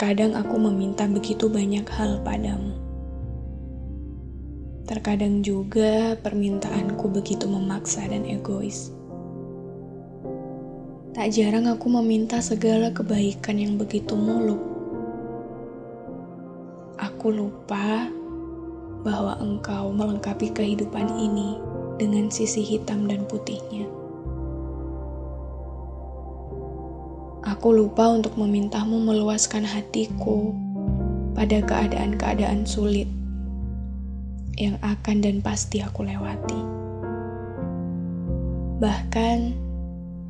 terkadang aku meminta begitu banyak hal padamu. Terkadang juga permintaanku begitu memaksa dan egois. Tak jarang aku meminta segala kebaikan yang begitu muluk. Aku lupa bahwa engkau melengkapi kehidupan ini dengan sisi hitam dan putihnya. Aku lupa untuk memintamu meluaskan hatiku pada keadaan-keadaan sulit yang akan dan pasti aku lewati. Bahkan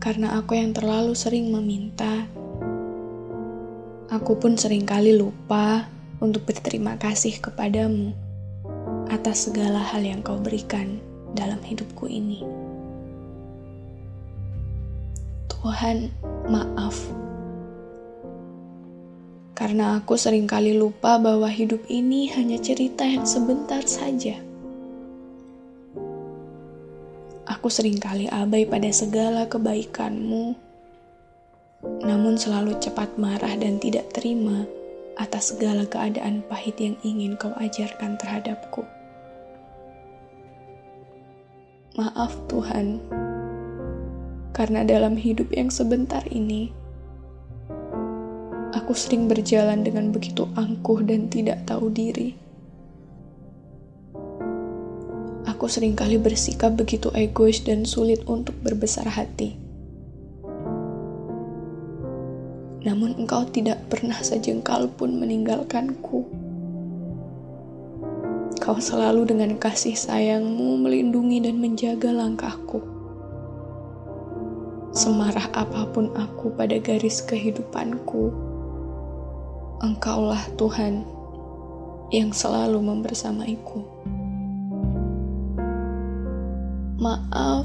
karena aku yang terlalu sering meminta, aku pun sering kali lupa untuk berterima kasih kepadamu atas segala hal yang kau berikan dalam hidupku ini. Tuhan, maaf. Karena aku sering kali lupa bahwa hidup ini hanya cerita yang sebentar saja. Aku sering kali abai pada segala kebaikanmu, namun selalu cepat marah dan tidak terima atas segala keadaan pahit yang ingin kau ajarkan terhadapku. Maaf Tuhan, karena dalam hidup yang sebentar ini, aku sering berjalan dengan begitu angkuh dan tidak tahu diri. Aku sering kali bersikap begitu egois dan sulit untuk berbesar hati. Namun engkau tidak pernah sejengkal pun meninggalkanku. Kau selalu dengan kasih sayangmu melindungi dan menjaga langkahku. Semarah apa pun aku pada garis kehidupanku, Engkaulah Tuhan yang selalu membersamaiku. Maaf,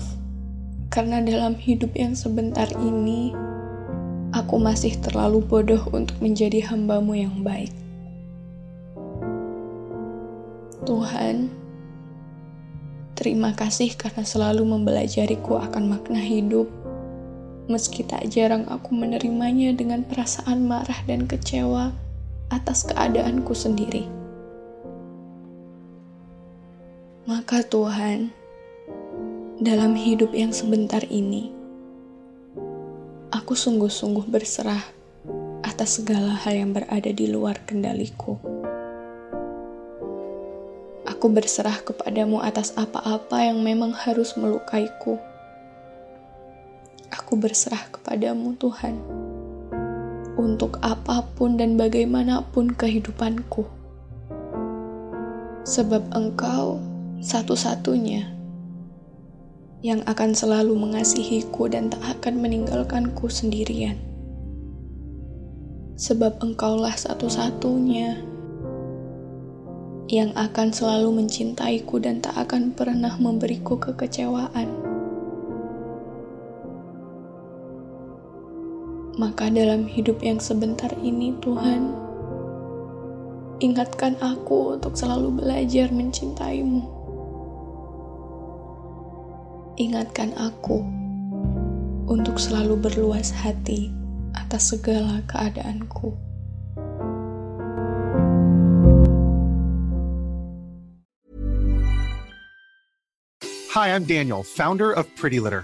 karena dalam hidup yang sebentar ini, aku masih terlalu bodoh untuk menjadi hambamu yang baik. Tuhan, terima kasih karena selalu mempelajariku akan makna hidup. Meski tak jarang aku menerimanya dengan perasaan marah dan kecewa atas keadaanku sendiri. Maka Tuhan, dalam hidup yang sebentar ini, aku sungguh-sungguh berserah atas segala hal yang berada di luar kendaliku. Aku berserah kepadamu atas apa-apa yang memang harus melukaiku. Aku berserah kepadamu, Tuhan, untuk apa pun dan bagaimanapun kehidupanku, sebab Engkau satu-satunya yang akan selalu mengasihiku dan tak akan meninggalkanku sendirian. Sebab Engkaulah satu-satunya yang akan selalu mencintaiku dan tak akan pernah memberiku kekecewaan. Maka dalam hidup yang sebentar ini Tuhan, ingatkan aku untuk selalu belajar mencintaimu. Ingatkan aku untuk selalu berluas hati atas segala keadaanku. Hi, I'm Daniel, founder of Pretty Litter.